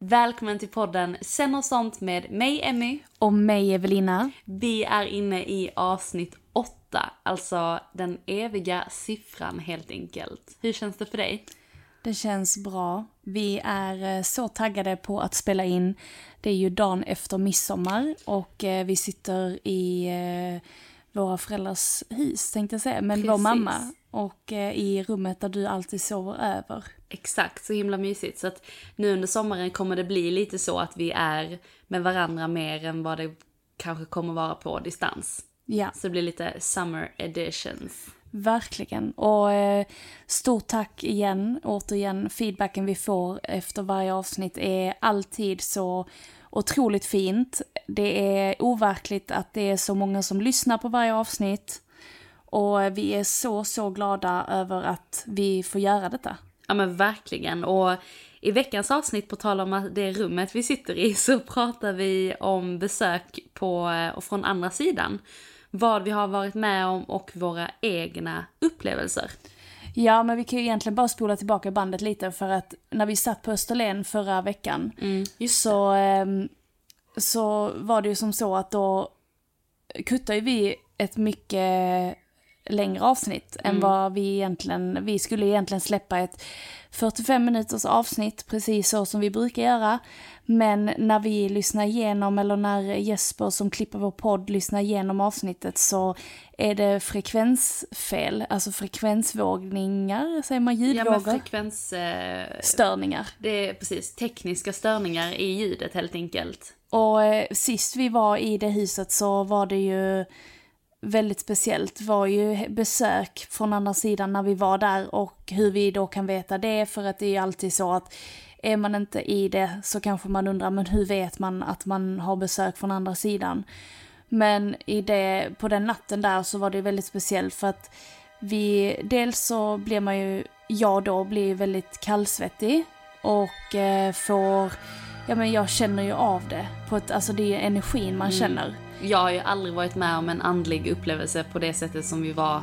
Välkommen till podden Sen och sånt med mig Emmy. Och mig Evelina. Vi är inne i avsnitt åtta, alltså den eviga siffran helt enkelt. Hur känns det för dig? Det känns bra. Vi är eh, så taggade på att spela in. Det är ju dagen efter midsommar och eh, vi sitter i eh, våra föräldrars hus tänkte jag säga, men vår Precis. mamma. Och i rummet där du alltid sover över. Exakt, så himla mysigt. Så att nu under sommaren kommer det bli lite så att vi är med varandra mer än vad det kanske kommer vara på distans. Ja, Så det blir lite summer editions. verkligen. Och eh, stort tack igen, återigen. Feedbacken vi får efter varje avsnitt är alltid så otroligt fint. Det är overkligt att det är så många som lyssnar på varje avsnitt. Och vi är så, så glada över att vi får göra detta. Ja men verkligen. Och i veckans avsnitt, på tal om att det rummet vi sitter i, så pratar vi om besök på eh, och från andra sidan. Vad vi har varit med om och våra egna upplevelser. Ja, men vi kan ju egentligen bara spola tillbaka bandet lite för att när vi satt på Österlen förra veckan så, ehm, så var det ju som så att då kuttade vi ett mycket längre avsnitt än vad vi egentligen, vi skulle egentligen släppa ett 45 minuters avsnitt precis så som vi brukar göra. Men när vi lyssnar igenom eller när Jesper som klipper vår podd lyssnar igenom avsnittet så är det frekvensfel, alltså frekvensvågningar, säger man Ja men ljudvågor? frekvens... Eh, Störningar. det är precis tekniska störningar i ljudet helt enkelt. Och eh, sist vi var i det huset så var det ju väldigt speciellt. var ju besök från andra sidan när vi var där och hur vi då kan veta det för att det är ju alltid så att är man inte i det så kanske man undrar men hur vet man att man har besök från andra sidan? Men i det, på den natten där så var det väldigt speciellt för att vi, dels så blir man ju, jag då blir väldigt kallsvettig och eh, får, ja men jag känner ju av det på ett, alltså det är energin man känner. Jag har ju aldrig varit med om en andlig upplevelse på det sättet som vi var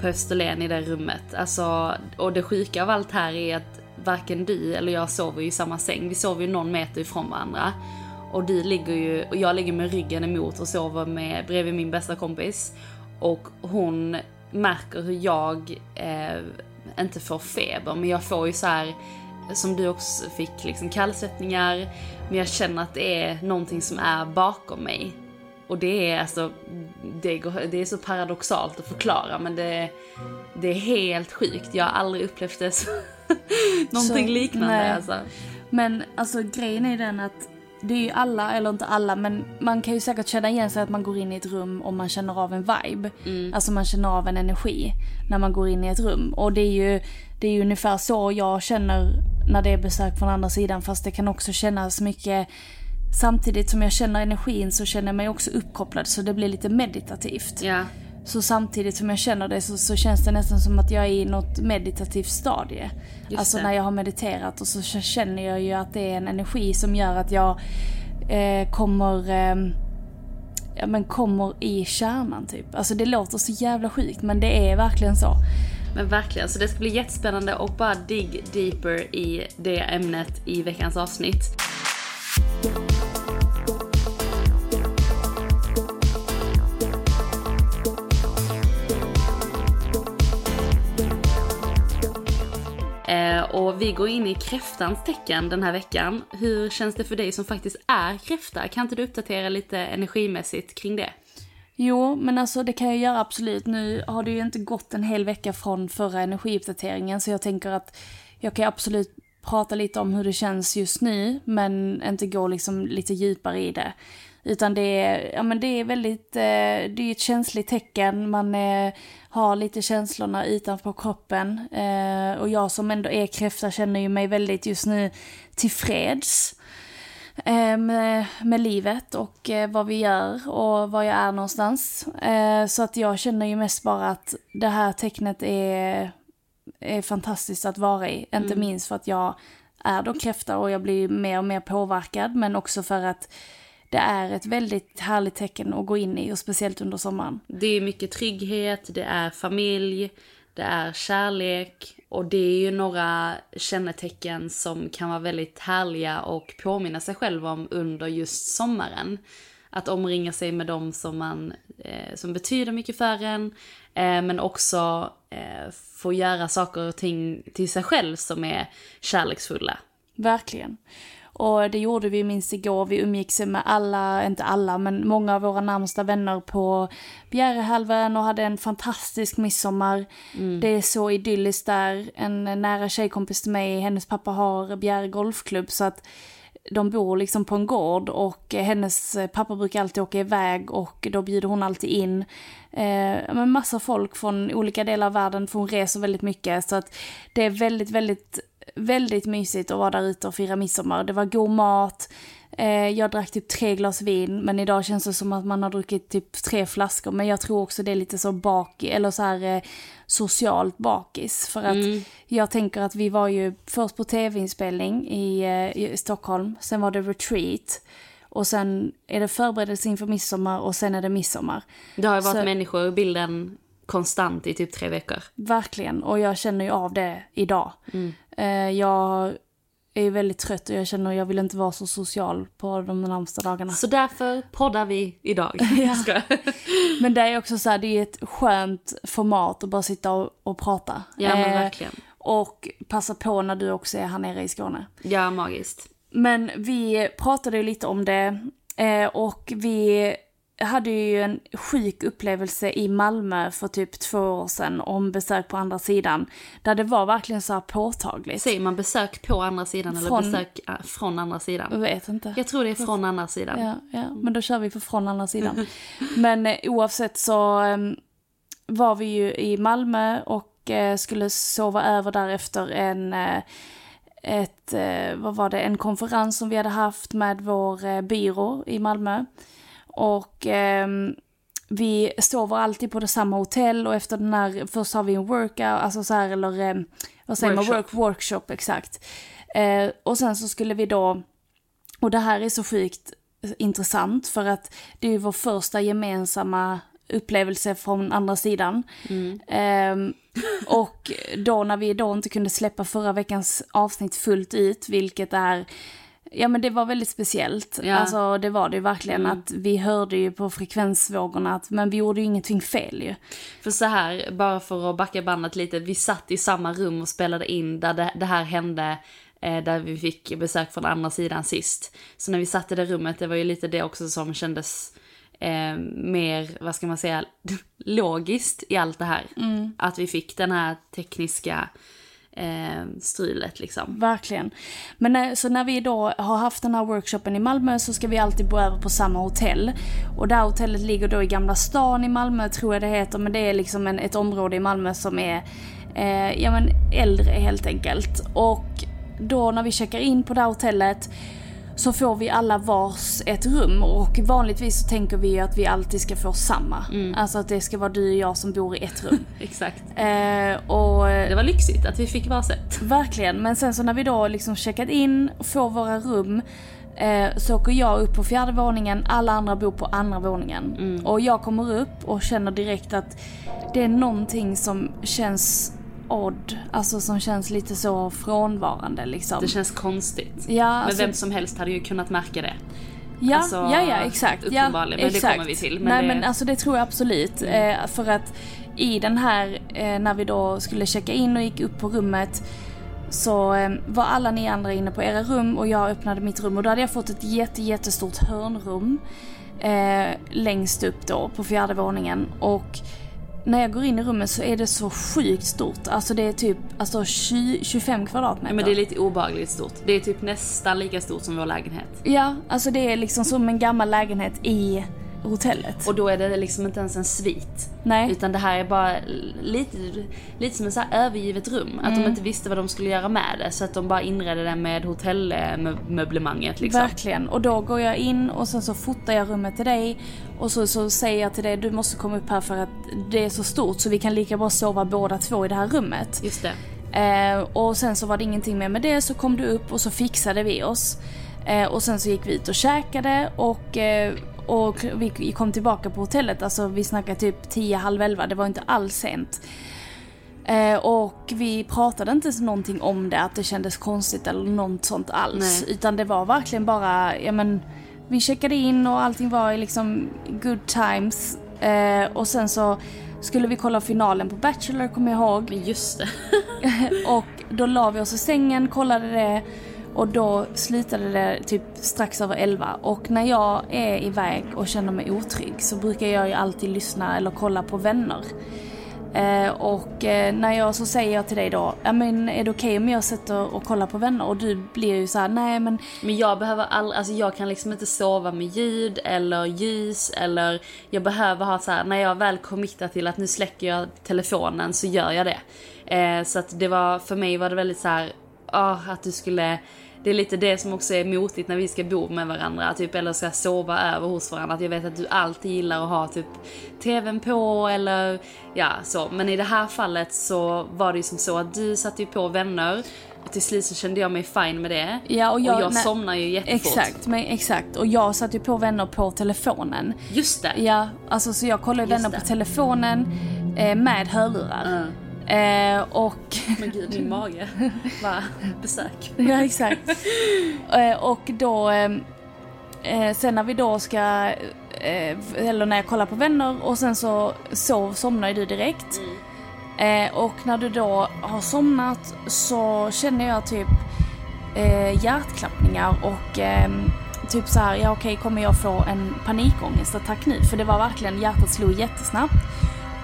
på Österlen i det rummet. Alltså, och det sjuka av allt här är att varken du eller jag sover i samma säng. Vi sover ju någon meter ifrån varandra. Och du ligger ju, och jag ligger med ryggen emot och sover med, bredvid min bästa kompis. Och hon märker hur jag eh, inte får feber, men jag får ju så här som du också fick, liksom kallsvettningar. Men jag känner att det är någonting som är bakom mig. Och det är alltså, det, går, det är så paradoxalt att förklara men det, det är helt sjukt. Jag har aldrig upplevt det så, någonting Så, liknande nej. alltså. Men alltså grejen är den att det är ju alla, eller inte alla, men man kan ju säkert känna igen sig att man går in i ett rum och man känner av en vibe. Alltså man känner av en energi när man går in i ett rum. Och det är ju, det är ju ungefär så jag känner när det är besök från andra sidan. Fast det kan också kännas mycket, samtidigt som jag känner energin så känner jag mig också uppkopplad så det blir lite meditativt. Ja. så samtidigt som jag känner det så, så känns det nästan som att jag är i något meditativt stadie. Just alltså det. när jag har mediterat och så känner jag ju att det är en energi som gör att jag eh, kommer eh, ja, men kommer i kärnan typ. Alltså det låter så jävla sjukt men det är verkligen så. Men verkligen, så det ska bli jättespännande och bara dig deeper i det ämnet i veckans avsnitt. Eh, och vi går in i kräftans tecken den här veckan. Hur känns det för dig som faktiskt är kräfta? Kan inte du uppdatera lite energimässigt kring det? Jo, men alltså det kan jag göra absolut. Nu har det ju inte gått en hel vecka från förra energiuppdateringen så jag tänker att jag kan absolut prata lite om hur det känns just nu men inte gå liksom lite djupare i det. Utan det är, ja men det är väldigt, eh, det är ett känsligt tecken, man eh, har lite känslorna utanför kroppen. Eh, och jag som ändå är kräfta känner ju mig väldigt just nu tillfreds med, med livet och vad vi gör och var jag är någonstans. Så att jag känner ju mest bara att det här tecknet är, är fantastiskt att vara i. Inte minst för att jag är då kräfta och jag blir mer och mer påverkad men också för att det är ett väldigt härligt tecken att gå in i och speciellt under sommaren. Det är mycket trygghet, det är familj, det är kärlek och det är ju några kännetecken som kan vara väldigt härliga och påminna sig själv om under just sommaren. Att omringa sig med dem som, man, eh, som betyder mycket för en, eh, men också eh, få göra saker och ting till sig själv som är kärleksfulla. Verkligen. Och det gjorde vi minst igår. Vi umgicks med alla, inte alla, men många av våra närmsta vänner på Bjärehalvön och hade en fantastisk midsommar. Det är så idylliskt där. En nära tjejkompis till mig, hennes pappa har Bjäre golfklubb så att de bor liksom på en gård och hennes pappa brukar alltid åka iväg och då bjuder hon alltid in eh, massa folk från olika delar av världen för hon reser väldigt mycket så att det är väldigt, väldigt, väldigt mysigt att vara där ute och fira midsommar. Det var god mat, eh, jag drack typ tre glas vin men idag känns det som att man har druckit typ tre flaskor. Men jag tror också det är lite så bak, eller så här eh, socialt bakis. För att jag tänker att vi var ju först på tv-inspelning i, eh, i Stockholm, sen var det retreat. Och sen är det förberedelse inför midsommar och sen är det midsommar. Det har ju varit Så- människor i bilden konstant i typ tre veckor. Verkligen, och jag känner ju av det idag. Eh, jag är väldigt trött och jag känner att jag vill inte vara så social på de närmsta dagarna. Så därför poddar vi idag. Ska. Men det är också så här, det är ett skönt format att bara sitta och, och prata. Ja men Eh, verkligen. Och passa på när du också är här nere i Skåne. Ja, magiskt. Men vi pratade ju lite om det eh, och vi hade ju en sjuk upplevelse i Malmö för typ två år sedan om besök på andra sidan. Där det var verkligen så här påtagligt. Säger man besök på andra sidan eller Från- besök äh, från andra sidan? Jag vet inte. Jag tror det är från andra sidan. Ja, ja, men då kör vi för från andra sidan. Men eh, oavsett så eh, var vi ju i Malmö och eh, skulle sova över där efter en, eh, ett, vad var det, en konferens som vi hade haft med vår byrå i Malmö. Och ehm, vi sover alltid på det samma hotell och efter den här, först har vi en workout, alltså så här, eller eh, vad säger man, Workshop. work, workshop, exakt. Eh, och sen så skulle vi då, och det här är så sjukt intressant för att det är vår första gemensamma upplevelse från andra sidan. Ehm, och då när vi då inte kunde släppa förra veckans avsnitt fullt ut, vilket är Ja men det var väldigt speciellt. Ja. Alltså det var det ju verkligen att vi hörde ju på frekvensvågorna att men vi gjorde ju ingenting fel ju. För så här, bara för att backa bandet lite, vi satt i samma rum och spelade in där det, det här hände, eh, där vi fick besök från andra sidan sist. Så när vi satt i det rummet, det var ju lite det också som kändes eh, mer, vad ska man säga, logiskt i allt det här. Att vi fick den här tekniska eh, strulet liksom. Verkligen. Men när, så när vi då har haft den här workshopen i Malmö så ska vi alltid bo över på samma hotell. Och det här hotellet ligger då i Gamla stan i Malmö tror jag det heter. Men det är liksom en, ett område i Malmö som är eh, ja, men äldre helt enkelt. Och då när vi checkar in på det här hotellet så får vi alla vars ett rum och vanligtvis så tänker vi att vi alltid ska få samma. Alltså att det ska vara du och jag som bor i ett rum. Exakt. eh, och Det var lyxigt att vi fick varsitt. Verkligen, men sen så när vi då liksom checkat in och får våra rum eh, så åker jag upp på fjärde våningen, alla andra bor på andra våningen. Och jag kommer upp och känner direkt att det är någonting som känns odd, alltså som känns lite så frånvarande liksom. Det känns konstigt. Ja, Men alltså- vem som helst hade ju kunnat märka det. Ja, Alltså, ja, ja exakt. Ja, uppenbarligen, men det exakt. kommer vi till, men Nej det- Mm. men alltså det tror jag absolut. Eh, för att i den här, eh, när vi då skulle checka in och gick upp på rummet så eh, var alla ni andra inne på era rum och jag öppnade mitt rum och då hade jag fått ett jätte, jättestort hörnrum eh, längst upp då på fjärde våningen och när jag går in i rummet så är det så sjukt stort. Alltså det är typ alltså 20, 25 kvadratmeter. Ja, men det är lite obehagligt stort. Det är typ nästan lika stort som vår lägenhet. Ja, alltså det är liksom som en gammal lägenhet i hotellet. Och då är det liksom inte ens en svit. Nej. Utan det här är bara lite, lite som ett så övergivet rum. Att de Mm. inte visste vad de skulle göra med det. Så att de bara inredde det med hotellmöblemanget liksom. Verkligen. Och då går jag in och sen så fotar jag rummet till dig. Och så, så säger jag till dig, du måste komma upp här för att det är så stort så vi kan lika bra sova båda två i det här rummet. Just det. Eh, och sen så var det ingenting mer med det, så kom du upp och så fixade vi oss. Eh, och sen så gick vi ut och käkade och, eh, och vi kom tillbaka på hotellet, alltså vi snackade typ 10, halv 11, det var inte alls sent. Eh, och vi pratade inte så någonting om det, att det kändes konstigt eller något sånt alls. Nej. Utan det var verkligen bara, ja men, vi checkade in och allting var i liksom good times. Eh, och sen så skulle vi kolla finalen på Bachelor, kommer jag ihåg. Just det. Och då la vi oss i sängen, kollade det och då slutade det typ strax över 11. Och när jag är iväg och känner mig otrygg så brukar jag ju alltid lyssna eller kolla på vänner. Eh, och eh, när jag så säger jag till dig då, ja men är det okej om jag sätter och kollar på vänner? Och du blir ju så här, nej men Men jag behöver aldrig, alltså jag kan liksom inte sova med ljud eller ljus eller jag behöver ha så här, när jag väl committar till att nu släcker jag telefonen så gör jag det. Eh, så att det var, för mig var det väldigt så här, ah, att du skulle, det är lite det som också är motigt när vi ska bo med varandra, typ eller ska sova över hos varandra. Att jag vet att du alltid gillar att ha typ tvn på eller ja så. Men i det här fallet så var det ju som så att du satte ju på vänner och till slut så kände jag mig fine med det. Ja, och jag- nej, somnar ju jättefort. exakt, men exakt. Och jag satte ju på vänner på telefonen. Just det. Ja, alltså så jag kollar ju vänner det. på telefonen eh, med hörlurar. Eh, och Men gud, min mage. Va? Besök. Ja, exakt. Eh, och då, eh, eh, sen när vi då ska, eh, eller när jag kollar på vänner och sen så sov, somnar ju du direkt. Eh, och när du då har somnat så känner jag typ eh, hjärtklappningar och eh, typ så här, ja okej kommer jag få en panikångestattack nu? För det var verkligen, hjärtat slog jättesnabbt.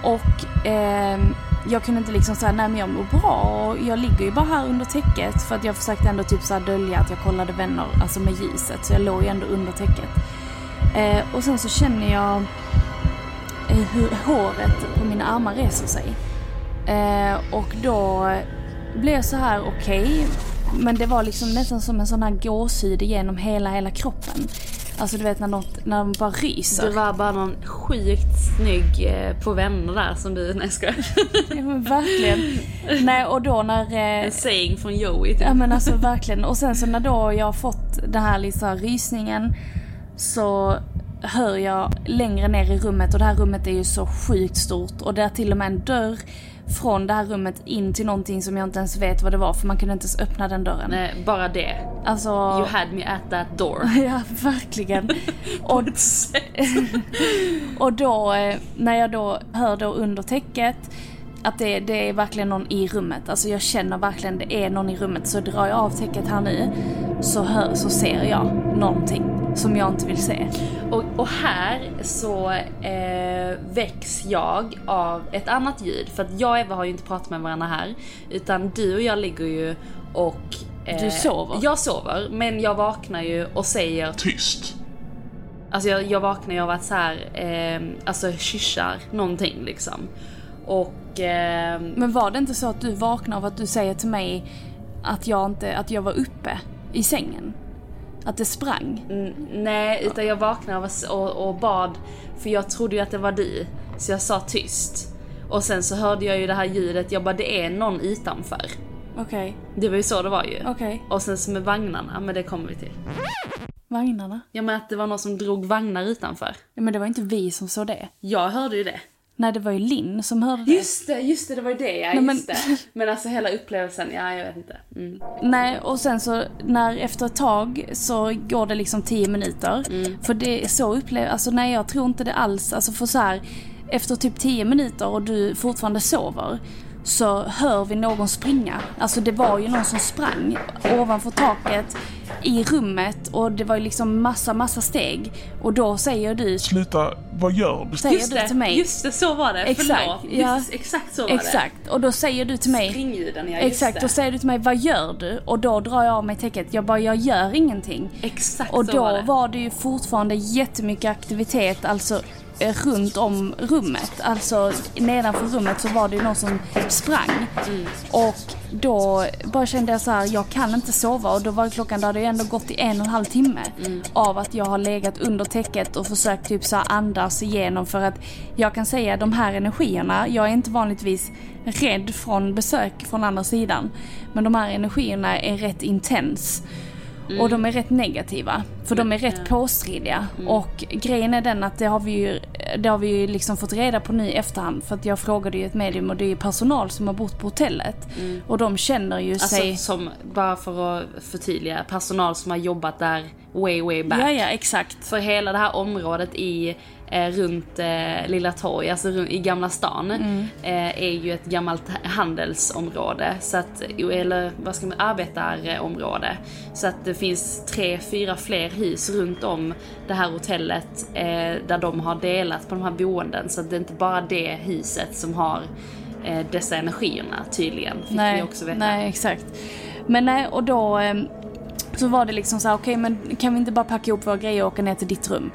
Och ehm, jag kunde inte liksom säga nej men jag mår bra och jag ligger ju bara här under täcket för att jag försökte ändå typ så här dölja att jag kollade vänner, alltså med ljuset. Så jag låg ju ändå under täcket. Eh, och sen så känner jag eh, hur håret på mina armar reser sig. Eh, och då blev jag så här okej. men det var liksom nästan som en sån här gåshud genom hela, hela kroppen. Alltså du vet när, något, när de bara ryser. Det var bara någon sjukt snygg eh, på vänner där som du, nej jag. Ja, men verkligen. Nej och då när... Eh, En saying från Joey typ. Ja men alltså verkligen. Och sen så när då jag har fått den här liksom rysningen så hör jag längre ner i rummet och det här rummet är ju så sjukt stort och det är till och med en dörr från det här rummet in till någonting som jag inte ens vet vad det var för man kunde inte ens öppna den dörren. Nej, bara det. Alltså... You had me at that door. Ja, verkligen. och, och då, eh, när jag då hör då under täcket att det, det är verkligen någon i rummet. Alltså jag känner verkligen det är någon i rummet. Så drar jag av täcket här nu så, hör, så ser jag någonting som jag inte vill se. Och, och här så eh, väcks jag av ett annat ljud. För att jag och Eva har ju inte pratat med varandra här. Utan du och jag ligger ju och... eh, Du sover? Jag sover, men jag vaknar ju och säger Tyst. Alltså jag, jag vaknar ju av att så här, eh, alltså kyssar någonting liksom. Och... Eh, Men var det inte så att du vaknar av att du säger till mig att jag, inte, att jag var uppe i sängen? Att det sprang? Mm, nej, utan jag vaknade och, och, bad, för jag trodde ju att det var du. Så jag sa tyst. Och sen så hörde jag ju det här ljudet, jag bara det är någon utanför. Okej, Det var ju så det var ju. okej. Och sen så med vagnarna, men det kommer vi till. Vagnarna? Ja men att det var någon som drog vagnar utanför. Ja, men det var inte vi som såg det. Jag hörde ju det. Nej, det var ju Linn som hörde det. Just det, just det, det var ju det ja, Nej, men- just det. Men alltså hela upplevelsen, ja jag vet inte. Mm. Nej, och sen så när efter ett tag så går det liksom 10 minuter. För det är så upplever, alltså nej jag tror inte det alls, alltså för så här efter typ 10 minuter och du fortfarande sover så hör vi någon springa. Alltså det var ju någon som sprang ovanför taket i rummet och det var ju liksom massa, massa steg. Och då säger du, Sluta, vad gör du? säger Just du det, till mig. just det, så var det. Exakt, Förlåt. ja. Just, exakt så var Exakt, och då säger du till det. mig, Springljuden, ja Exakt, det. då säger du till mig vad gör du? Och då drar jag av mig täcket. Jag bara, jag gör ingenting. Exakt Och så då var det. var det ju fortfarande jättemycket aktivitet, alltså runt om rummet. Alltså nedanför rummet så var det ju någon som sprang. Mm. Och då bara kände jag så här, jag kan inte sova och då var klockan, då hade jag ändå gått i en och en halv timme Mm. av att jag har legat under täcket och försökt typ så andas igenom för att jag kan säga de här energierna, jag är inte vanligtvis rädd från besök från andra sidan. Men de här energierna är rätt intens. Och de är rätt negativa. För de är rätt påstridiga. Och grejen är den att det har vi ju, det har vi ju liksom fått reda på nu i efterhand. För att jag frågade ju ett medium och det är ju personal som har bott på hotellet. Och de känner ju Alltså sig... som, bara för att förtydliga, personal som har jobbat där way way back. Ja, ja, exakt. För hela det här området i, eh, runt eh, Lilla Torg, alltså i Gamla stan, Mm. eh, är ju ett gammalt handelsområde. Så att, eller vad ska man, arbetarområde. Så att det finns tre, fyra fler hus runt om det här hotellet eh, där de har delat på de här boenden. Så att det är inte bara det huset som har eh, dessa energierna tydligen. Fick nej, vi också veta. nej, exakt. Men nej, och då så var det liksom så här, okej men kan vi inte bara packa ihop våra grejer och åka ner till ditt rum?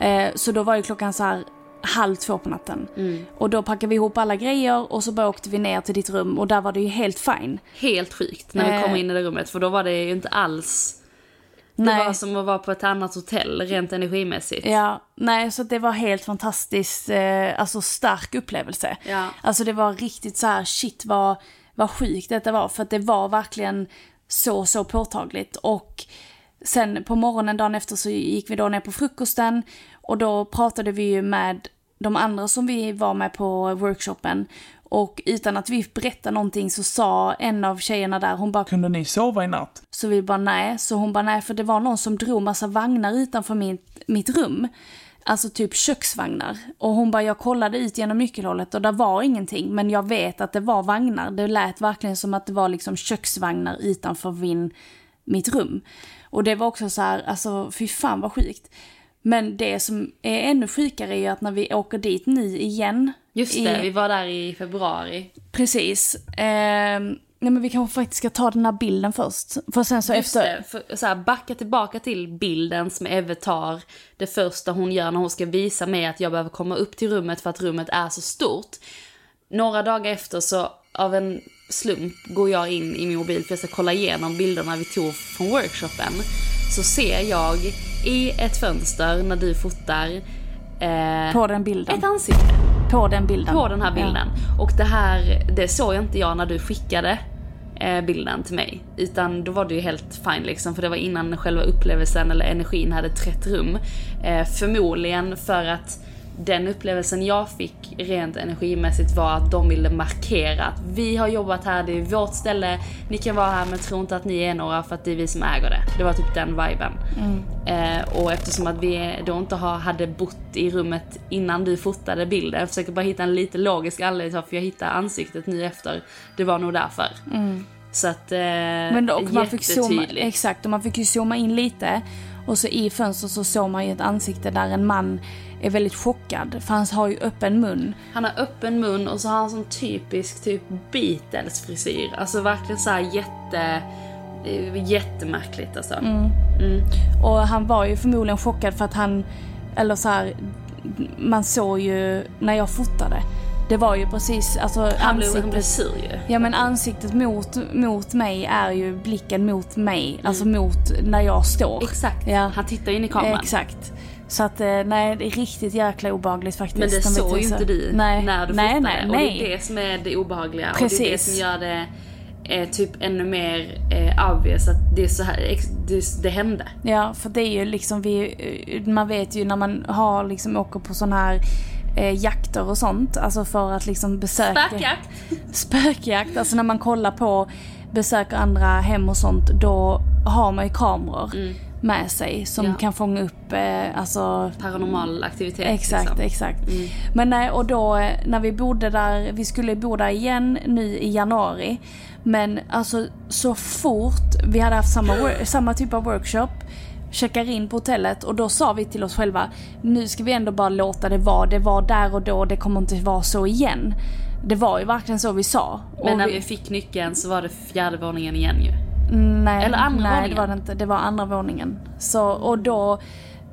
Eh, så då var ju klockan så här halv två på natten. Mm. Och då packade vi ihop alla grejer och så bara åkte vi ner till ditt rum och där var det ju helt fine. Helt sjukt när vi Eh. kom in i det rummet för då var det ju inte alls Det Nej. var som att vara på ett annat hotell rent energimässigt. Ja, nej så det var helt fantastiskt, eh, alltså stark upplevelse. Ja. Alltså det var riktigt så här, shit vad, vad sjukt detta var. För att det var verkligen så, så påtagligt. Och sen på morgonen dagen efter så gick vi då ner på frukosten. Och då pratade vi ju med de andra som vi var med på workshopen. Och utan att vi berättade någonting så sa en av tjejerna där, hon bara Kunde ni sova i natt? så vi bara nej, så hon bara nej för det var någon som drog massa vagnar utanför mitt, mitt rum. Alltså typ köksvagnar. Och hon bara jag kollade ut genom nyckelhålet och där var ingenting men jag vet att det var vagnar. Det lät verkligen som att det var liksom köksvagnar utanför min, mitt rum. Och det var också så här, alltså fy fan vad sjukt. Men det som är ännu sjukare är ju att när vi åker dit nu igen. Just i- det, vi var där i februari. Precis. Ehm, nej men vi kanske faktiskt ska ta den här bilden först. För sen så Just efter... det, för, så här, backa tillbaka till bilden som Eve tar. Det första hon gör när hon ska visa mig att jag behöver komma upp till rummet för att rummet är så stort. Några dagar efter så av en slump går jag in i min mobil för jag ska kolla igenom bilderna vi tog från workshopen. Så ser jag i ett fönster när du fotar eh, På den bilden. ett ansikte På den bilden. på den här bilden. Och det här, det såg inte jag när du skickade bilden till mig. Utan då var det ju helt fine liksom, för det var innan själva upplevelsen eller energin hade trätt rum. Eh, förmodligen för att den upplevelsen jag fick rent energimässigt var att de ville markera att vi har jobbat här, det är vårt ställe, ni kan vara här men tro inte att ni är några för att det är vi som äger det. Det var typ den viben. Eh, och eftersom att vi då inte har, hade bott i rummet innan du fotade bilden, jag försöker bara hitta en lite logisk anledning till varför jag hittade ansiktet nu efter. Det var nog därför. Så att, eh, Men då, och man fick zooma, exakt, och man fick ju zooma in lite. Och så i fönstret så såg man ju ett ansikte där en man är väldigt chockad. För han har ju öppen mun. Han har öppen mun och så har han sån typisk typ Beatles frisyr. Alltså verkligen så jätte... är Jättemärkligt alltså. Och han var ju förmodligen chockad för att han, eller så här, man såg ju när jag fotade Det var ju precis, alltså Han blev, han blev ansiktet. sur ju. Ja men ansiktet mot, mot mig är ju blicken mot mig, alltså mot när jag står. Mm. Exakt. Ja. Han tittar in i kameran. Exakt. Så att eh, nej, det är riktigt jäkla obehagligt faktiskt. Men det De såg ju inte du nej. när du nej, fotade. nej, och nej. det är det som är det obehagliga. Och det är det Precis. som gör det eh, typ ännu mer eh, obvious att det är så här, det, det hände. Ja, för det är ju liksom vi, eh, man vet ju när man har liksom åker på sån här eh, jakter och sånt, alltså för att liksom besöka... Spökjakt! Spökjakt, alltså när man kollar på, besöker andra hem och sånt, då har man ju kameror med sig som Mm. Ja. kan fånga upp, eh, alltså Paranormal aktivitet. Exakt, liksom. exakt. Men nej, och då eh, när vi bodde där, vi skulle bo där igen nu i januari. Men alltså så fort vi hade haft samma, samma typ av workshop, checkar in på hotellet och då sa vi till oss själva, nu ska vi ändå bara låta det vara, det var där och då, det kommer inte vara så igen. Det var ju verkligen så vi sa. Men när vi fick nyckeln så var det fjärde våningen igen ju. Nej, Eller andra nej, våningen? det var det inte. Det var andra våningen. Så, och då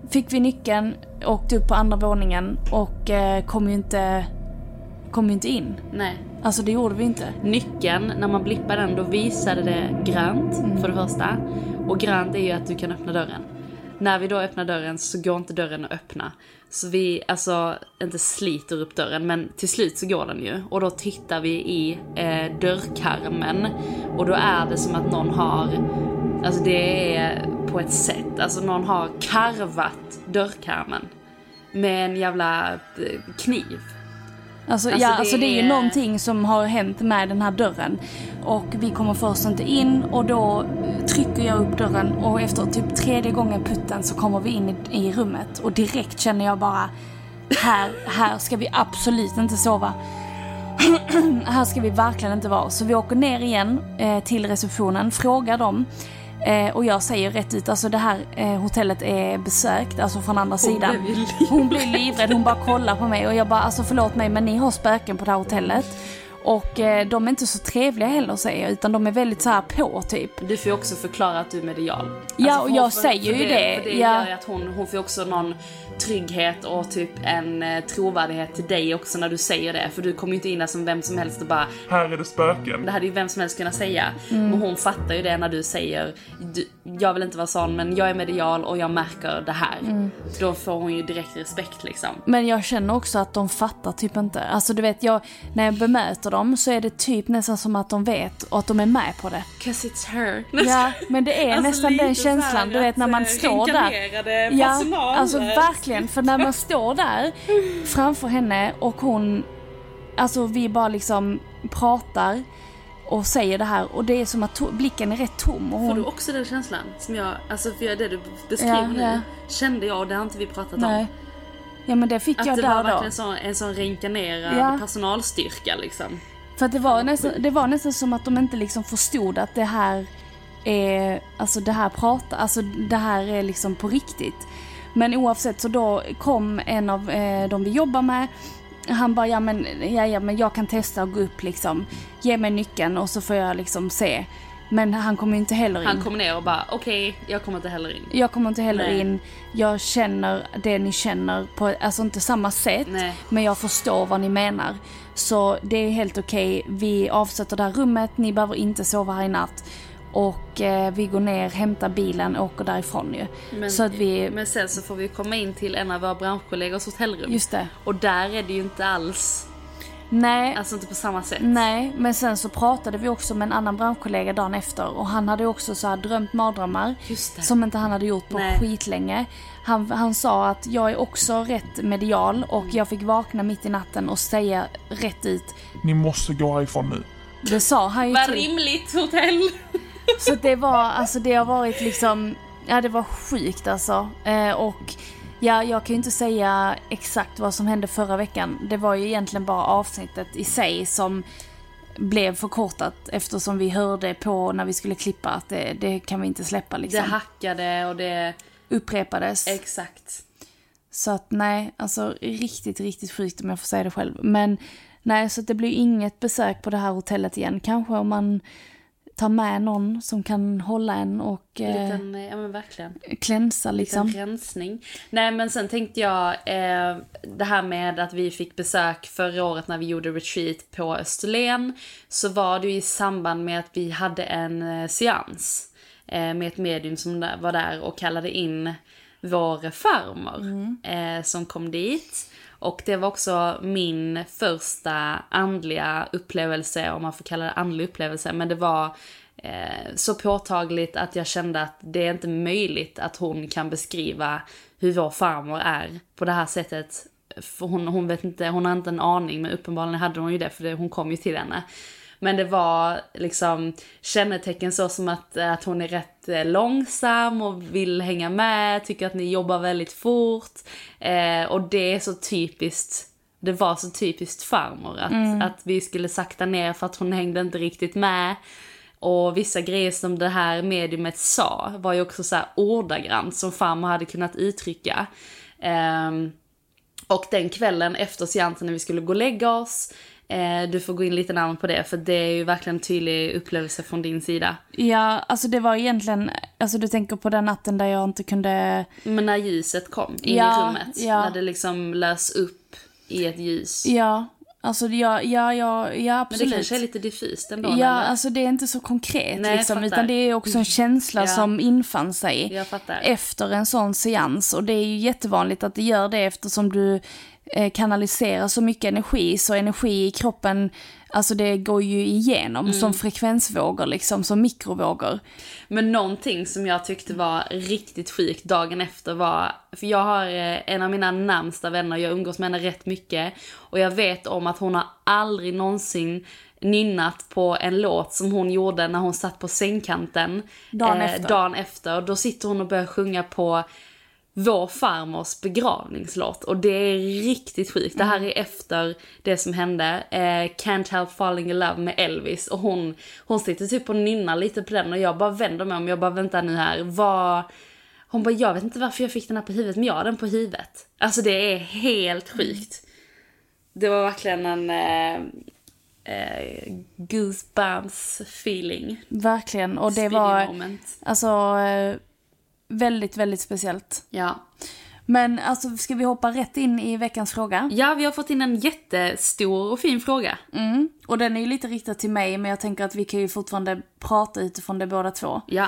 fick vi nyckeln, åkte upp på andra våningen och eh, kom ju inte, kom ju inte in. Nej. Alltså det gjorde vi inte. Nyckeln, när man blippar den, då visade det grönt för det första. Och grönt är ju att du kan öppna dörren. När vi då öppnar dörren så går inte dörren att öppna. Så vi, alltså, inte sliter upp dörren, men till slut så går den ju. Och då tittar vi i eh, dörrkarmen. Och då är det som att någon har, alltså det är på ett sätt, alltså någon har karvat dörrkarmen. Med en jävla eh, kniv. Alltså, Alltså, ja, det alltså det är ju någonting som har hänt med den här dörren. Och vi kommer först inte in och då trycker jag upp dörren och efter typ tredje gången putten så kommer vi in i, i rummet och direkt känner jag bara här, här ska vi absolut inte sova. här ska vi verkligen inte vara. Så vi åker ner igen eh, till receptionen, frågar dem. Eh, och jag säger rätt ut, alltså det här eh, hotellet är besökt, alltså från andra sidan. blev. Hon blir livrädd, hon bara kollar på mig och jag bara, alltså förlåt mig men ni har spöken på det här hotellet. Och eh, de är inte så trevliga heller säger jag, utan de är väldigt så här på typ. Du får ju också förklara att du är medial. Ja, och för- jag för- säger för ju det, För det ja. gör ju att hon, hon får också någon trygghet och typ en eh, trovärdighet till dig också när du säger det. För du kommer ju inte in där som vem som helst och bara Här är det spöken. det hade ju vem som helst kunnat säga. Mm. Och hon fattar ju det när du säger du, jag vill inte vara sån men jag är medial och jag märker det här. Mm. Då får hon ju direkt respekt liksom. Men jag känner också att de fattar typ inte. Alltså du vet, jag, när jag bemöter dem så är det typ nästan som att de vet och att de är med på det. Cause it's her. Ja, men det är Alltså, nästan den känslan, du vet när man eh, står där. Ja, alltså verkligen. För när man står där framför henne och hon, alltså vi bara liksom pratar och säger det här och det är som att blicken är rätt tom. Och Får du hon, också den känslan? Som jag, alltså för det du beskriver Ja, nu, ja. kände jag och det har inte vi pratat nej. om. Ja men det fick Att jag det där var då. verkligen så, en sån reinkarnerad Ja. personalstyrka liksom. För att det var, nästan, det var nästan som att de inte liksom förstod att det här är, alltså det här pratar, alltså det här är liksom på riktigt. Men oavsett så då kom en av eh, de vi jobbar med, han bara ja men, ja, ja men jag kan testa att gå upp liksom, ge mig nyckeln och så får jag liksom se. Men han kommer inte heller in. Han kom ner och bara okej, jag kommer inte heller in. Jag kommer inte heller Nej. in. Jag känner det ni känner på, alltså inte samma sätt. Nej. Men jag förstår vad ni menar. Så det är helt okej. Vi avsätter det här rummet. Ni behöver inte sova här i natt. Och eh, vi går ner, hämtar bilen och åker därifrån ju. Men, så att vi, men sen så får vi komma in till en av våra branschkollegors hotellrum. just det. Och där är det ju inte alls, Nej, alltså inte på samma sätt. nej, men sen så pratade vi också med en annan branschkollega dagen efter. Och han hade också så här drömt mardrömmar. Just det. Som inte han hade gjort på Nej. skitlänge. Han, han sa att jag är också rätt medial och jag fick vakna mitt i natten och säga rätt ut. Ni måste gå härifrån nu. Det sa han ju Vad rimligt hotell! Så det var, alltså det har varit liksom, ja det var sjukt alltså. Eh, och ja, jag kan ju inte säga exakt vad som hände förra veckan. Det var ju egentligen bara avsnittet i sig som blev förkortat eftersom vi hörde på när vi skulle klippa att det, det kan vi inte släppa Det liksom. hackade och det, Upprepades. exakt. Så att nej, alltså riktigt, riktigt sjukt om jag får säga det själv. Men nej, så att det blir inget besök på det här hotellet igen. Kanske om man ta med någon som kan hålla en och eh, liten, ja men verkligen. klänsa liksom. Liten rensning. Nej men sen tänkte jag eh, det här med att vi fick besök förra året när vi gjorde retreat på Österlen. Så var det ju i samband med att vi hade en eh, seans eh, med ett medium som var där och kallade in vår farmor eh, som kom dit. Och det var också min första andliga upplevelse, om man får kalla det andlig upplevelse, men det var eh, så påtagligt att jag kände att det är inte möjligt att hon kan beskriva hur vår farmor är på det här sättet. För hon, hon vet inte, hon har inte en aning, men uppenbarligen hade hon ju det, för det, hon kom ju till henne. Men det var liksom kännetecken så som att, att hon är rätt eh, långsam och vill hänga med, tycker att ni jobbar väldigt fort. Eh, och det är så typiskt, det var så typiskt farmor att, att vi skulle sakta ner för att hon hängde inte riktigt med. Och vissa grejer som det här mediumet sa var ju också så här ordagrant som farmor hade kunnat uttrycka. Ehm, och den kvällen efter seansen när vi skulle gå och lägga oss, eh, du får gå in lite närmare på det för det är ju verkligen en tydlig upplevelse från din sida. Ja, alltså det var egentligen, alltså du tänker på den natten där jag inte kunde, Men när ljuset kom in Ja, i rummet, ja. när det liksom lös upp i ett ljus. ja, alltså ja, ja, ja, ja Men absolut. det kanske är lite diffust ändå, Ja, eller? alltså det är inte så konkret Nej, liksom, utan det är också en känsla Ja. som infann sig efter en sån seans. Och det är ju jättevanligt att det gör det eftersom du eh, kanaliserar så mycket energi, så energi i kroppen, alltså det går ju igenom Mm. som frekvensvågor liksom, som mikrovågor. Men någonting som jag tyckte var riktigt sjukt dagen efter var, för jag har eh, en av mina närmsta vänner, jag umgås med henne rätt mycket och jag vet om att hon har aldrig någonsin nynnat på en låt som hon gjorde när hon satt på sängkanten Dagen efter. dagen efter. Då sitter hon och börjar sjunga på vår farmors begravningslåt och det är riktigt sjukt. Det här är efter det som hände, eh, Can't Help Falling In Love med Elvis och hon, hon sitter typ och nynnar lite på den och jag bara vänder mig om, jag bara väntar nu här, vad... Hon bara, jag vet inte varför jag fick den här på huvudet, men jag har den på huvudet. Alltså det är helt sjukt. Det var verkligen en eh, eh, goosebumps feeling. Verkligen, och det Speedy var moment. alltså eh, väldigt, väldigt speciellt. Ja. Men alltså, ska vi hoppa rätt in i veckans fråga? ja, vi har fått in en jättestor och fin fråga. Mm. Och den är ju lite riktad till mig, men jag tänker att vi kan ju fortfarande prata utifrån det båda två. Ja.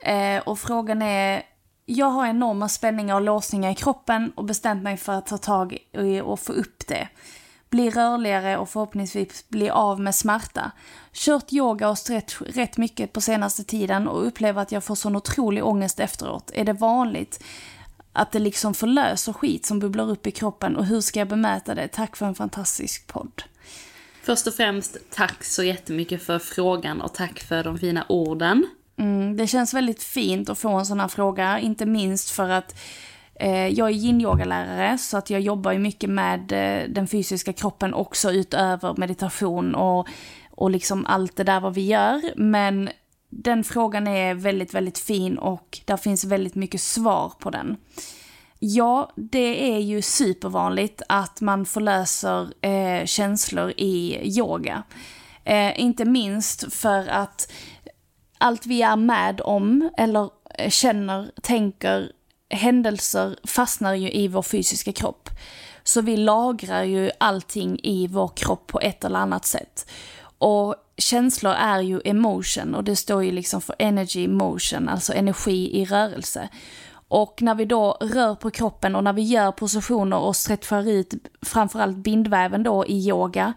Eh, och frågan är, jag har enorma spänningar och låsningar i kroppen och bestämt mig för att ta tag i och få upp det. Bli rörligare och förhoppningsvis bli av med smärta. Kört yoga och stretch rätt mycket på senaste tiden och upplever att jag får sån otrolig ångest efteråt. Är det vanligt att det liksom förlöser skit som bubblar upp i kroppen och hur ska jag bemöta det? Tack för en fantastisk podd. Först och främst, tack så jättemycket för frågan och tack för de fina orden. Mm, det känns väldigt fint att få en sån här fråga, inte minst för att Eh, jag är yin-yogalärare så att jag jobbar ju mycket med eh, den fysiska kroppen också utöver meditation och, och liksom allt det där vad vi gör. Men den frågan är väldigt, väldigt fin och där finns väldigt mycket svar på den. Ja, det är ju supervanligt att man förlöser eh, känslor i yoga. Eh, inte minst för att allt vi är med om eller eh, känner, tänker, händelser fastnar ju i vår fysiska kropp. Så vi lagrar ju allting i vår kropp på ett eller annat sätt. Och känslor är ju emotion och det står ju liksom för energy motion, alltså energi i rörelse. Och när vi då rör på kroppen och när vi gör positioner och stretchar ut framförallt bindväven då i yoga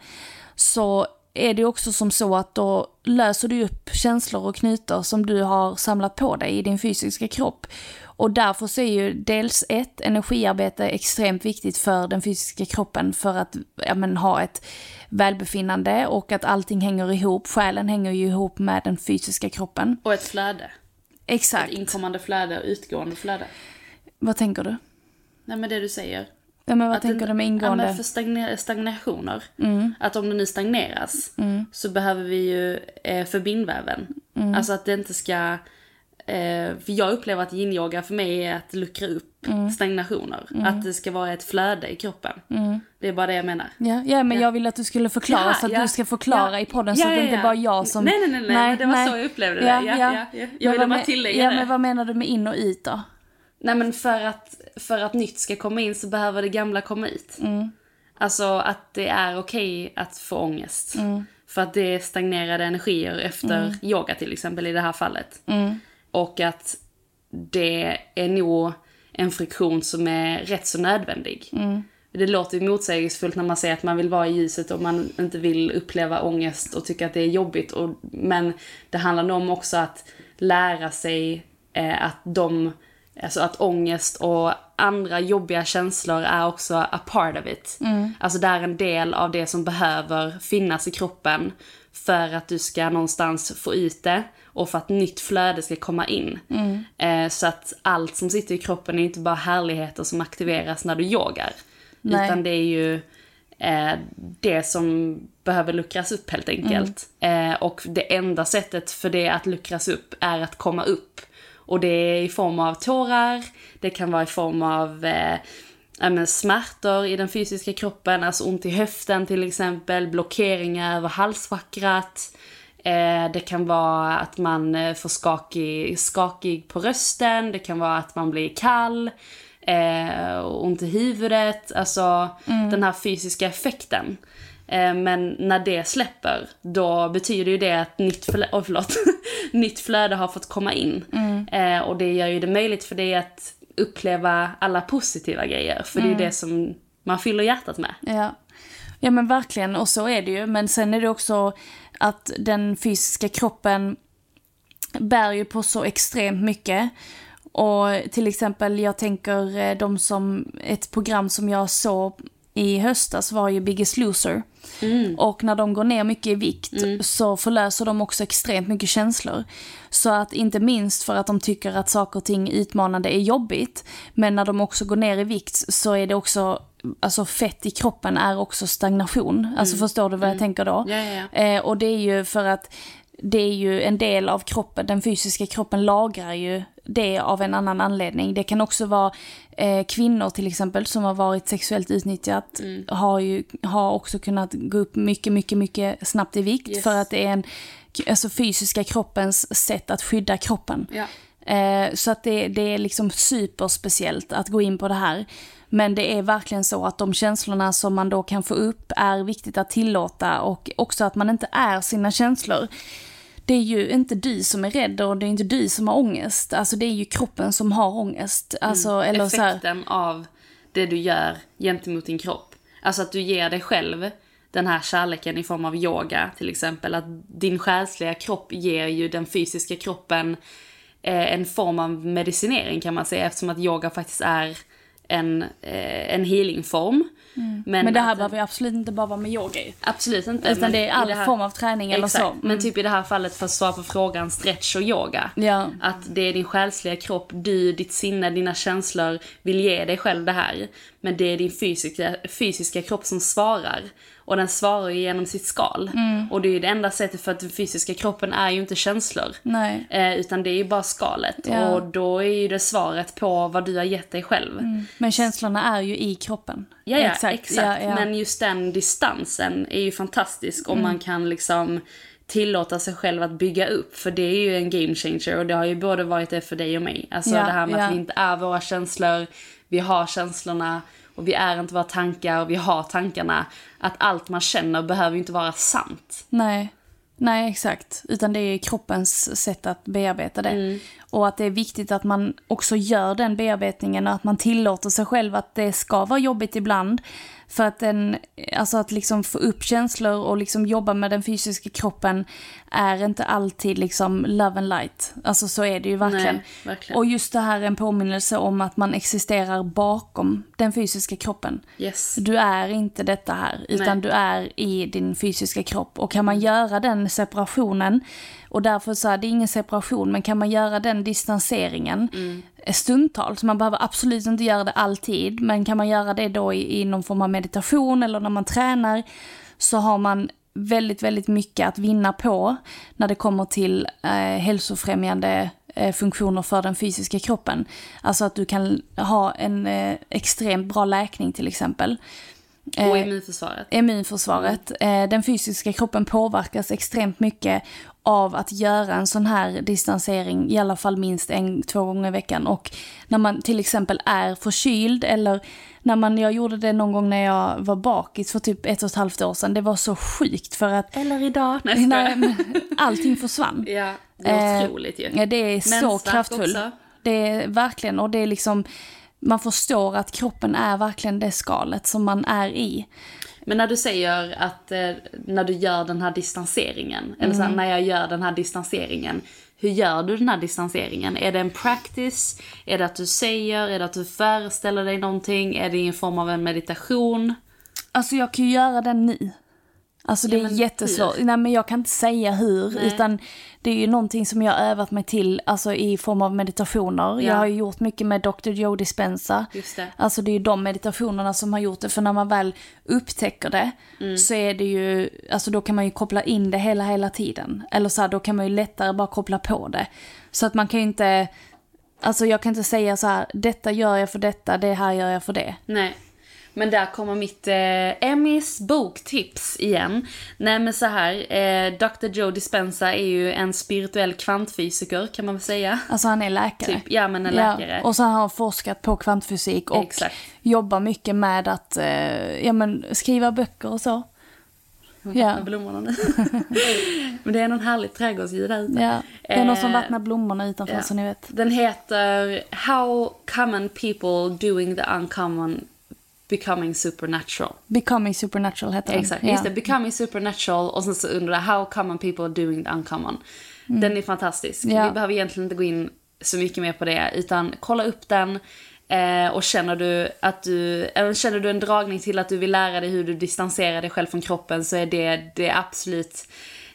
så är det också som så att då löser du upp känslor och knutar som du har samlat på dig i din fysiska kropp. Och därför så är ju dels ett, energiarbete extremt viktigt för den fysiska kroppen för att ja, men, ha ett välbefinnande och att allting hänger ihop. Själen hänger ju ihop med den fysiska kroppen. Och ett flöde. Exakt. Ett inkommande flöde och utgående flöde. Vad tänker du? Nej men det du säger. Ja, men vad Att tänker du med Ja, ingående? men för stagna- stagnationer. Mm. Att om det nu stagneras så behöver vi ju eh, för bindväven. Mm. Alltså att det inte ska Eh, för jag upplever att yin-yoga för mig är att luckra upp Mm. stagnationer. Att det ska vara ett flöde i kroppen. Det är bara det jag menar. Ja, ja men Ja. jag vill att du skulle förklara Ja, så att ja. du ska förklara Ja. i podden Ja, så att ja, det inte ja. bara jag som... Nej, nej, nej, nej, men det var så jag upplevde det. Ja, ja, ja. Jag Men ville bara tillägga Ja, det. men vad menar du med in och ut då? Nej men för att, för att nytt ska komma in så behöver det gamla komma ut. Alltså att det är okej att få ångest. För att det är stagnerade energier efter yoga till exempel i det här fallet. Och att det är nog en friktion som är rätt så nödvändig. Det låter ju motsägelsefullt när man säger att man vill vara i ljuset och man inte vill uppleva ångest och tycka att det är jobbigt. Och, men det handlar nog om också att lära sig eh, att de, alltså att ångest och andra jobbiga känslor är också a part of it. Alltså det är en del av det som behöver finnas i kroppen för att du ska någonstans få ut det och för att nytt flöde ska komma in. Eh, så att allt som sitter i kroppen är inte bara härligheter som aktiveras när du yogar. Nej. Utan det är ju eh, det som behöver luckras upp helt enkelt. Eh, och det enda sättet för det att luckras upp är att komma upp. Och det är i form av tårar, det kan vara i form av eh, men smärtor i den fysiska kroppen, alltså ont i höften till exempel, blockeringar över halschakrat. Eh, det kan vara att man eh, får skakig, skakig på rösten, det kan vara att man blir kall, eh, ont i huvudet, alltså den här fysiska effekten. Eh, men när det släpper, då betyder ju det att nytt, flö- oh, förlåt, nytt flöde har fått komma in. Eh, och det gör ju det möjligt för dig att uppleva alla positiva grejer, för det är ju det som man fyller hjärtat med. Ja. ja men verkligen, och så är det ju. Men sen är det också att den fysiska kroppen bär ju på så extremt mycket. Och till exempel, jag tänker eh, de som, ett program som jag såg i höstas var ju Biggest Loser. Och när de går ner mycket i vikt så förlöser de också extremt mycket känslor. Så att inte minst för att de tycker att saker och ting utmanande är jobbigt. Men när de också går ner i vikt så är det också, alltså fett i kroppen är också stagnation. Alltså förstår du vad jag tänker då? Ja, ja, ja. Eh, och det är ju för att det är ju en del av kroppen, den fysiska kroppen lagrar ju det av en annan anledning. Det kan också vara eh, kvinnor till exempel som har varit sexuellt utnyttjat Mm. har ju har också kunnat gå upp mycket, mycket, mycket snabbt i vikt Yes. för att det är en, alltså fysiska kroppens sätt att skydda kroppen. Ja. Eh, så att det, det är liksom superspeciellt att gå in på det här. Men det är verkligen så att de känslorna som man då kan få upp är viktigt att tillåta och också att man inte är sina känslor. Det är ju inte du som är rädd och det är inte du som har ångest. Alltså det är ju kroppen som har ångest. Alltså, eller så här, Effekten av det du gör gentemot din kropp. Alltså att du ger dig själv den här kärleken i form av yoga till exempel. Att din själsliga kropp ger ju den fysiska kroppen eh, en form av medicinering kan man säga. Eftersom att yoga faktiskt är en, eh, en healingform. Mm. men det här att- behöver ju absolut inte bara vara med yoga ju. Absolut inte. Utan men det är all här- form av träning eller Exakt. så. Mm. Men typ i det här fallet för att svara på frågan stretch och yoga. Ja. Att det är din själsliga kropp, du, ditt sinne, dina känslor vill ge dig själv det här. Men det är din fysiska, fysiska kropp som svarar. Och den svarar ju genom sitt skal. Mm. Och det är ju det enda sättet för att den fysiska kroppen är ju inte känslor. Nej. Eh, utan det är ju bara skalet. Ja. Och då är ju det svaret på vad du har gett dig själv. Men känslorna är ju i kroppen. Ja, ja exakt. Ja, ja. Men just den distansen är ju fantastisk om man kan liksom tillåta sig själv att bygga upp. För det är ju en game changer och det har ju både varit det för dig och mig. Alltså det här med att vi inte är våra känslor, vi har känslorna och vi är inte våra tankar och vi har tankarna. Att allt man känner behöver ju inte vara sant. Nej. Nej, exakt. Utan det är kroppens sätt att bearbeta det. Och att det är viktigt att man också gör den bearbetningen och att man tillåter sig själv att det ska vara jobbigt ibland. För att, den, alltså att liksom få upp känslor och liksom jobba med den fysiska kroppen är inte alltid liksom love and light. Alltså så är det ju verkligen. Nej, verkligen. Och just det här är en påminnelse om att man existerar bakom den fysiska kroppen. Yes. Du är inte detta här, utan Nej. du är i din fysiska kropp. Och kan man göra den separationen, och därför så är det ingen separation, men kan man göra den distanseringen stundtals, man behöver absolut inte göra det alltid, men kan man göra det då i, i någon form av meditation eller när man tränar, så har man väldigt, väldigt mycket att vinna på när det kommer till eh, hälsofrämjande eh, funktioner för den fysiska kroppen. Alltså att du kan ha en eh, extremt bra läkning till exempel. Och Eh, immunförsvaret. immunförsvaret. Eh, den fysiska kroppen påverkas extremt mycket av att göra en sån här distansering, i alla fall minst en, två gånger i veckan. Och när man till exempel är förkyld eller när man, jag gjorde det någon gång när jag var bakis för typ ett och ett halvt år sedan, det var så sjukt för att Eller idag. Nej, men allting försvann. Ja, det är Eh, otroligt ju. Ja, det är så kraftfullt. Det är verkligen, och det är liksom, man förstår att kroppen är verkligen det skalet som man är i. Men när du säger att eh, när du gör den här distanseringen, eller så Mm. här, när jag gör den här distanseringen, hur gör du den här distanseringen? Är det en practice? Är det att du säger? Är det att du föreställer dig någonting? Är det i en form av en meditation? Alltså jag kan ju göra den nu. Alltså det Ja, är jättesvårt. hur? Nej men jag kan inte säga hur, Nej. utan det är ju någonting som jag har övat mig till, alltså i form av meditationer. Ja. Jag har ju gjort mycket med Dr. Joe Dispenza. Just det. Alltså det är ju de meditationerna som har gjort det, för när man väl upptäcker det Mm. så är det ju, alltså då kan man ju koppla in det hela, hela tiden. Eller så här, då kan man ju lättare bara koppla på det. Så att man kan ju inte, alltså jag kan inte säga så här, detta gör jag för detta, det här gör jag för det. Nej. Men där kommer mitt eh, Emmys boktips igen. Nej men så här, eh, Dr. Joe Dispenza är ju en spirituell kvantfysiker kan man väl säga. Alltså han är läkare. Typ, ja men en läkare. Ja, och så har han forskat på kvantfysik och Exakt. jobbar mycket med att eh, ja, men, skriva böcker och så. Ja. Blommorna nu. men det är någon härlig trädgårdsljud där ute. Ja. Det är någon som Eh, vattnar blommorna utanför ja. så ni vet. Den heter How Common People Doing the Uncommon Becoming Supernatural. Becoming Supernatural heter den. Exakt, ja. just det. Becoming Supernatural och sen så under det How Common People Doing the Uncommon. Den är fantastisk. Mm. Ja. Vi behöver egentligen inte gå in så mycket mer på det utan kolla upp den. Eh, och känner du att du, eller känner du en dragning till att du vill lära dig hur du distanserar dig själv från kroppen så är det, det är absolut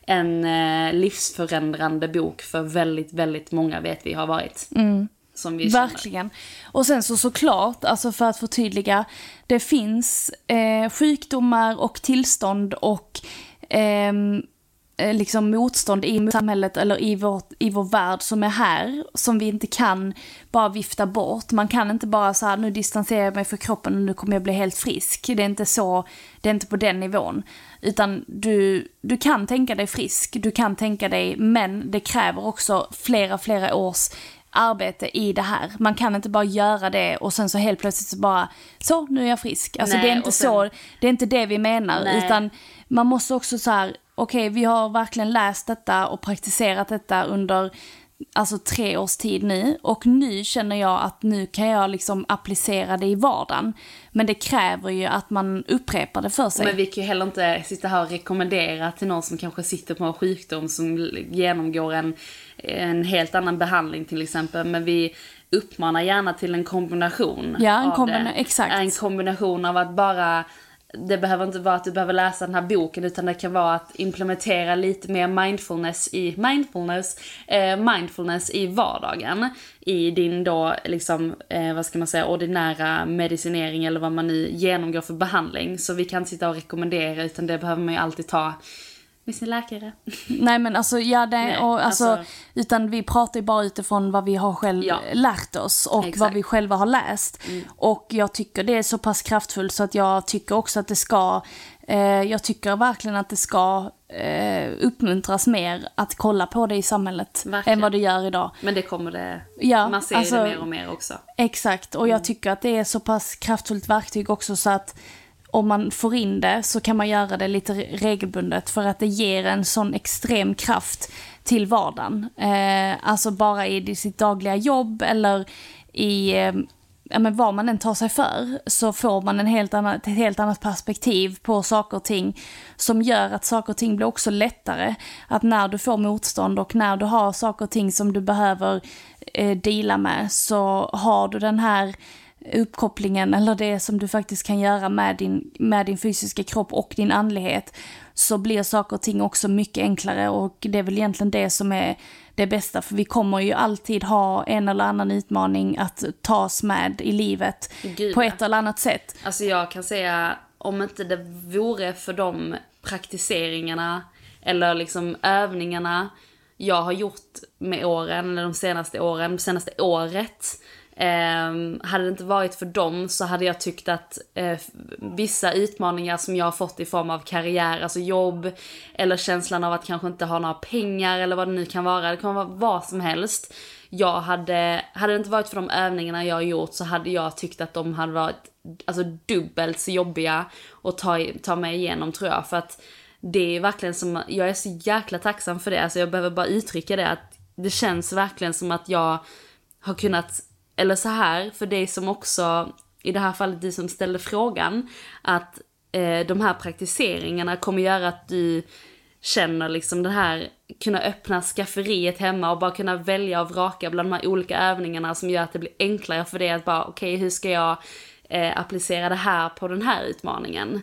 en eh, livsförändrande bok för väldigt, väldigt många vet vi har varit. Som vi känner. Verkligen. Och sen så såklart, alltså för att förtydliga, det finns eh, sjukdomar och tillstånd och ehm, eh, liksom motstånd i samhället eller i, vårt, i vår värld som är här, som vi inte kan bara vifta bort. Man kan inte bara så här, nu distanserar jag mig från kroppen och nu kommer jag bli helt frisk. Det är inte så, det är inte på den nivån. Utan du, du kan tänka dig frisk, du kan tänka dig, men det kräver också flera, flera års arbete i det här. Man kan inte bara göra det och sen så helt plötsligt så bara, så nu är jag frisk. Alltså Nej, det är inte sen- så, det är inte det vi menar. Nej. Utan man måste också så här, okej vi har verkligen läst detta och praktiserat detta under alltså tre års tid nu. Och nu känner jag att nu kan jag liksom applicera det i vardagen. Men det kräver ju att man upprepar det för sig. Men vi kan ju heller inte sitta här och rekommendera till någon som kanske sitter på en sjukdom som genomgår en, en helt annan behandling till exempel. Men vi uppmanar gärna till en kombination. Ja, en av kombina- det. exakt. En kombination av att bara det behöver inte vara att du behöver läsa den här boken utan det kan vara att implementera lite mer mindfulness i mindfulness, eh, mindfulness i vardagen. I din då liksom, eh, vad ska man säga, ordinära medicinering eller vad man nu genomgår för behandling. Så vi kan inte sitta och rekommendera utan det behöver man ju alltid ta med sin läkare. Nej men alltså, ja det, Nej, och, alltså, alltså- utan vi pratar ju bara utifrån vad vi har själv Ja. lärt oss och Exakt. vad vi själva har läst. Och jag tycker det är så pass kraftfullt så att jag tycker också att det ska, eh, jag tycker verkligen att det ska eh, uppmuntras mer att kolla på det i samhället Verkligen. än vad det gör idag. Men det kommer det, Ja, man ser alltså- det mer och mer också. Exakt, och jag tycker att det är så pass kraftfullt verktyg också så att om man får in det så kan man göra det lite regelbundet för att det ger en sån extrem kraft till vardagen. Eh, alltså bara i sitt dagliga jobb eller i eh, ja, men vad man än tar sig för så får man en helt annan, ett helt annat perspektiv på saker och ting som gör att saker och ting blir också lättare. Att när du får motstånd och när du har saker och ting som du behöver eh, deala med så har du den här uppkopplingen eller det som du faktiskt kan göra med din, med din fysiska kropp och din andlighet så blir saker och ting också mycket enklare och det är väl egentligen det som är det bästa för vi kommer ju alltid ha en eller annan utmaning att tas med i livet Gud, på ett eller annat sätt. Alltså jag kan säga, om inte det vore för de praktiseringarna eller liksom övningarna jag har gjort med åren, eller de senaste åren, senaste året. Eh, hade det inte varit för dem så hade jag tyckt att eh, vissa utmaningar som jag har fått i form av karriär, alltså jobb, eller känslan av att kanske inte ha några pengar eller vad det nu kan vara, det kan vara vad som helst. Jag hade, hade det inte varit för de övningarna jag har gjort så hade jag tyckt att de hade varit alltså dubbelt så jobbiga att ta, ta mig igenom tror jag. För att det är verkligen som, jag är så jäkla tacksam för det, alltså jag behöver bara uttrycka det att det känns verkligen som att jag har kunnat, eller så här, för dig som också, i det här fallet du som ställde frågan, att eh, de här praktiseringarna kommer göra att du känner liksom det här, kunna öppna skafferiet hemma och bara kunna välja och vraka bland de här olika övningarna som gör att det blir enklare för dig att bara, okej okay, hur ska jag eh, applicera det här på den här utmaningen?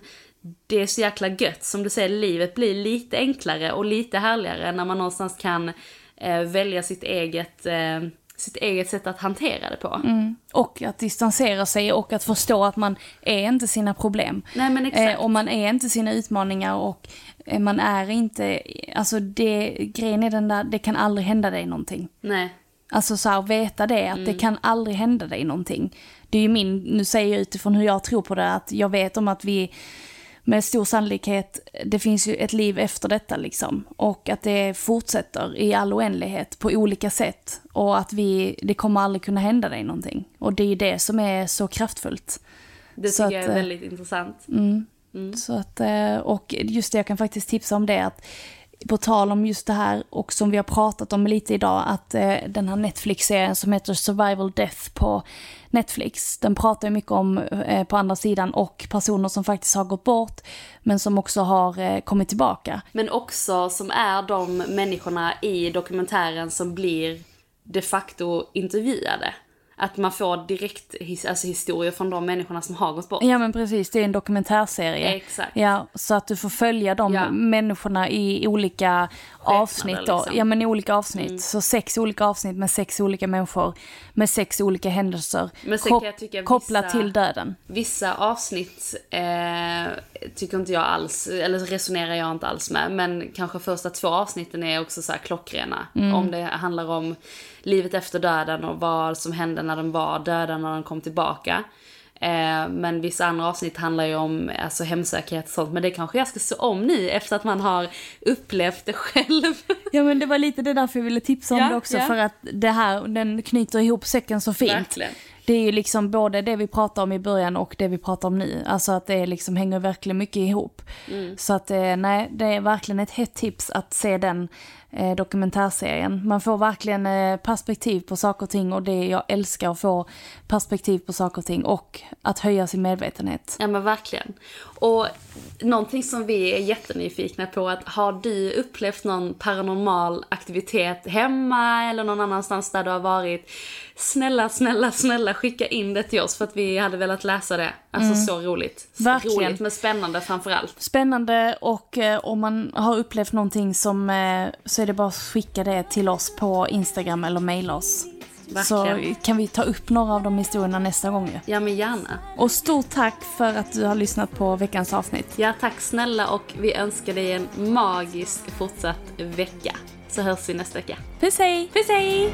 Det är så jäkla gött, som du säger, livet blir lite enklare och lite härligare när man någonstans kan eh, välja sitt eget eh, sitt eget sätt att hantera det på. Mm. Och att distansera sig och att förstå att man är inte sina problem. Nej men exakt. Eh, och man är inte sina utmaningar och eh, man är inte, alltså det, grejen är den där, det kan aldrig hända dig någonting. Nej. Alltså så här, veta det, att mm. det kan aldrig hända dig någonting. Det är ju min, nu säger jag utifrån hur jag tror på det, att jag vet om att vi med stor sannolikhet, det finns ju ett liv efter detta liksom. Och att det fortsätter i all oändlighet på olika sätt. Och att vi, det kommer aldrig kunna hända dig någonting. Och det är ju det som är så kraftfullt. Det tycker att, jag är eh, väldigt intressant. Mm. Mm. Så att, eh, och just det, jag kan faktiskt tipsa om det att på tal om just det här och som vi har pratat om lite idag, att eh, den här Netflix-serien som heter Survival Death på Netflix, den pratar ju mycket om eh, på andra sidan och personer som faktiskt har gått bort men som också har eh, kommit tillbaka. Men också som är de människorna i dokumentären som blir de facto intervjuade. Att man får direkt his, alltså historier från de människorna som har gått bort. Ja men precis, det är en dokumentärserie. Exakt. Ja, så att du får följa de ja. människorna i olika Skepnader, avsnitt. Liksom. Ja men i olika avsnitt. Mm. Så sex olika avsnitt med sex olika människor. Med sex olika händelser. Men sen kan jag tycka vissa, kopplat till döden. Vissa avsnitt eh, tycker inte jag alls, eller resonerar jag inte alls med. Men kanske första två avsnitten är också så klockrena. Mm. Om det handlar om livet efter döden och vad som hände när den var döda när den kom tillbaka. Eh, men vissa andra avsnitt handlar ju om alltså, hemsökhet och sånt. Men det kanske jag ska se om nu efter att man har upplevt det själv. Ja men det var lite det därför jag ville tipsa om ja, det också. Ja. För att det här, den knyter ihop säcken så fint. Verkligen. Det är ju liksom både det vi pratade om i början och det vi pratar om nu. Alltså att det liksom hänger verkligen mycket ihop. Mm. Så att eh, nej, det är verkligen ett hett tips att se den eh, dokumentärserien. Man får verkligen eh, perspektiv på saker och ting och det jag älskar att få perspektiv på saker och ting och att höja sin medvetenhet. Ja men verkligen. Och någonting som vi är jättenyfikna på att har du upplevt någon paranormal aktivitet hemma eller någon annanstans där du har varit? Snälla, snälla, snälla skicka in det till oss för att vi hade velat läsa det. Alltså mm. så roligt. Verkligen. Roligt men spännande framförallt. Spännande och eh, om man har upplevt någonting som eh, så är det bara att skicka det till oss på Instagram eller mejla oss. Verkligen. Så kan vi ta upp några av de historierna nästa gång. Ja men gärna. Och stort tack för att du har lyssnat på veckans avsnitt. Ja tack snälla och vi önskar dig en magisk fortsatt vecka. Så hörs vi nästa vecka. Puss hej! Puss hej!